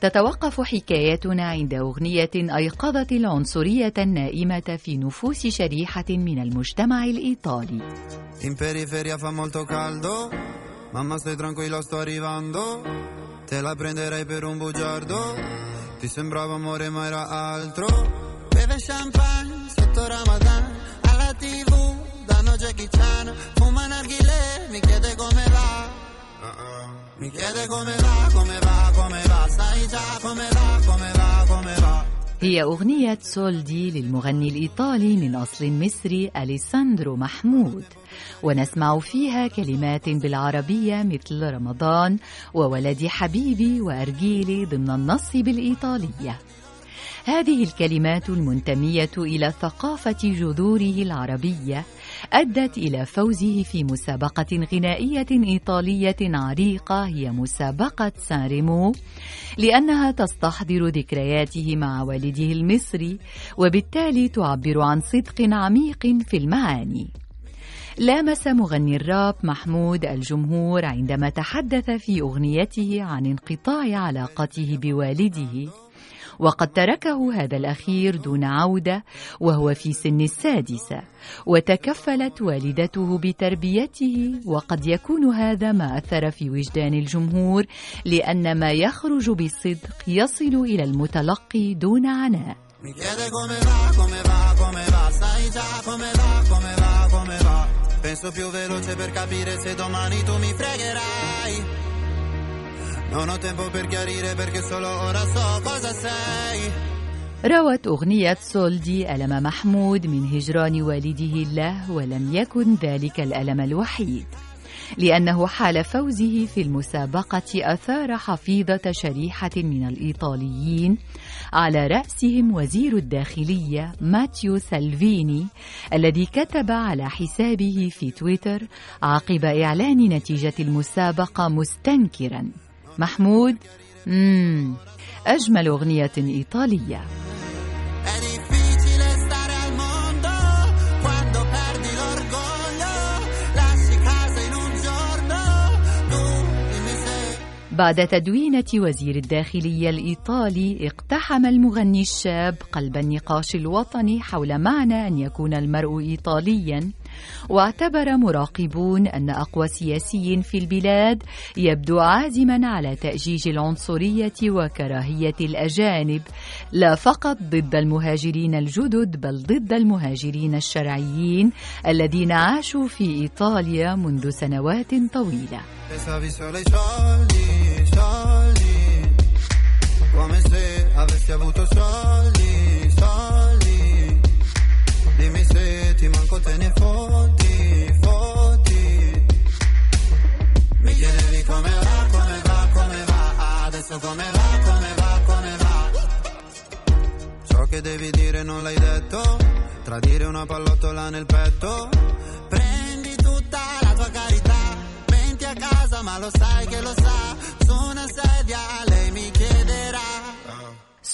تتوقف حكايتنا عند أغنية أيقظت العنصرية النائمة في نفوس شريحة من المجتمع الإيطالي. In periferia fa molto caldo, mamma stai tranquilla sto arrivando, te la prenderai per un bugiardo, ti sembrava amore ma era altro, beve champagne sotto Ramadan, alla tv danno Jackie Chan, fuma narghile, mi chiede va. Mi chiede come va, come va, come va, sai già come va, come va, come va. هي أغنية سولدي للمغني الإيطالي من أصل مصري أليساندرو محمود ونسمع فيها كلمات بالعربية مثل رمضان وولدي حبيبي وأرجيلي ضمن النص بالإيطالية هذه الكلمات المنتمية إلى ثقافة جذوره العربية أدت إلى فوزه في مسابقة غنائية إيطالية عريقة هي مسابقة سان ريمو لأنها تستحضر ذكرياته مع والده المصري وبالتالي تعبر عن صدق عميق في المعاني. لامس مغني الراب محمود الجمهور عندما تحدث في أغنيته عن انقطاع علاقته بوالده. وقد تركه هذا الأخير دون عودة وهو في سن السادسة وتكفلت والدته بتربيته وقد يكون هذا ما أثر في وجدان الجمهور لأن ما يخرج بالصدق يصل إلى المتلقي دون عناء. Penso più veloce per capire se domani tu mi fregherai. Non ho tempo per chiarire perché solo ora so cosa sei. روت أغنية سولدي ألم محمود من هجران والده له ولم يكن ذلك الألم الوحيد. لأنه حال فوزه في المسابقة أثار حفيظة شريحة من الإيطاليين على رأسهم وزير الداخلية ماتيو سالفيني الذي كتب على حسابه في تويتر عقب إعلان نتيجة المسابقة مستنكرا. محمود. مم. أجمل أغنية إيطالية. بعد تدوينة وزير الداخلية الإيطالي اقتحم المغني الشاب قلب النقاش الوطني حول معنى أن يكون المرء إيطاليا. واعتبر مراقبون أن أقوى سياسي في البلاد يبدو عازما على تأجيج العنصرية وكراهية الأجانب لا فقط ضد المهاجرين الجدد بل ضد المهاجرين الشرعيين الذين عاشوا في إيطاليا منذ سنوات طويلة come se avessi avuto soldi. Devi dire non l'hai detto. Tradire una pallottola nel petto. Prendi tutta la tua carità. Menti a casa ma lo sai che lo sa. Su una sedia lei mi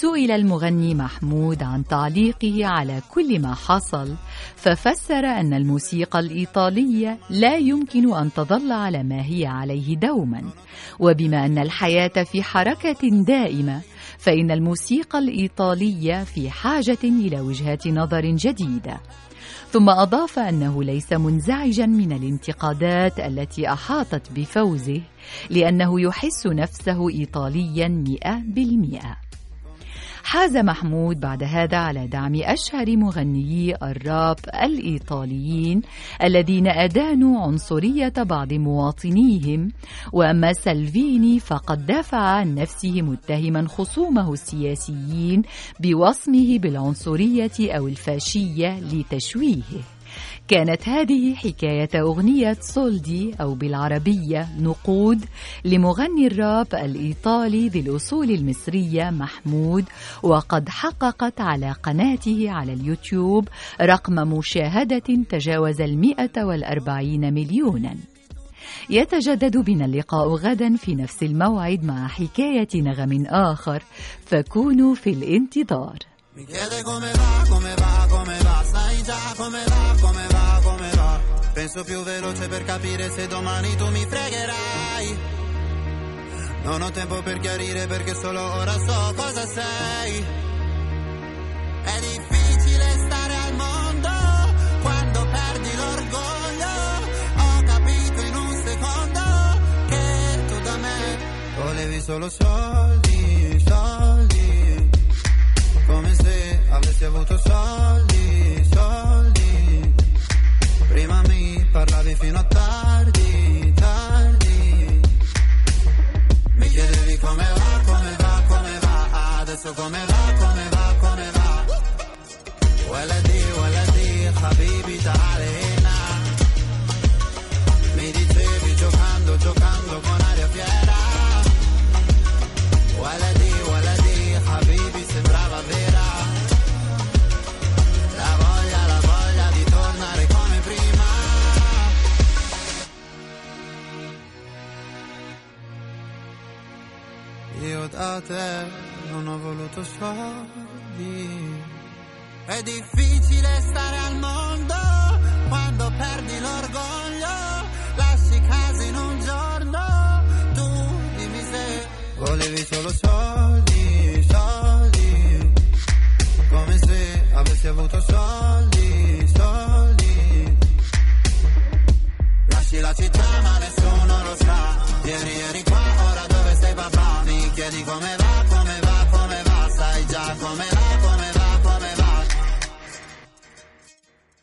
سئل المغني محمود عن تعليقه على كل ما حصل ففسر أن الموسيقى الإيطالية لا يمكن أن تظل على ما هي عليه دوما. وبما أن الحياة في حركة دائمة فإن الموسيقى الإيطالية في حاجة إلى وجهات نظر جديدة. ثم أضاف أنه ليس منزعجا من الانتقادات التي أحاطت بفوزه لأنه يحس نفسه ايطاليا مئة بالمئة. حاز محمود بعد هذا على دعم أشهر مغنيي الراب الإيطاليين الذين أدانوا عنصرية بعض مواطنيهم. وأما سلفيني فقد دافع عن نفسه متهما خصومه السياسيين بوصمه بالعنصرية أو الفاشية لتشويهه. كانت هذه حكاية أغنية سولدي أو بالعربية نقود لمغني الراب الإيطالي ذي الأصول المصرية محمود وقد حققت على قناته على اليوتيوب رقم مشاهدة تجاوز المئة والأربعين مليوناً. يتجدد بنا اللقاء غدا في نفس الموعد مع حكاية نغم آخر فكونوا في الانتظار. Mi chiede come va, come va, come va, sai già come va, come va, come va. Penso più veloce per capire se domani tu mi fregherai. Non ho tempo per chiarire perché solo ora so cosa sei. È difficile stare al mondo quando perdi l'orgoglio. Ho capito in un secondo che tu da me volevi solo soldi, se avessi avuto soldi, soldi. Prima mi parlavi fino a tardi, tardi. Mi chiedevi come va, come va, come va. Adesso come va, come va, come va. ولدي ولدي حبيبي تعالي Io da te non ho voluto soldi. È difficile stare al mondo quando perdi l'orgoglio Lasci casa in un giorno Tu dimmi se volevi solo soldi, soldi. Come se avessi avuto soldi, soldi. Lasci la città ma nessuno lo sa. Ieri eri qua, chiedi come va, come va, come va, sai già come va.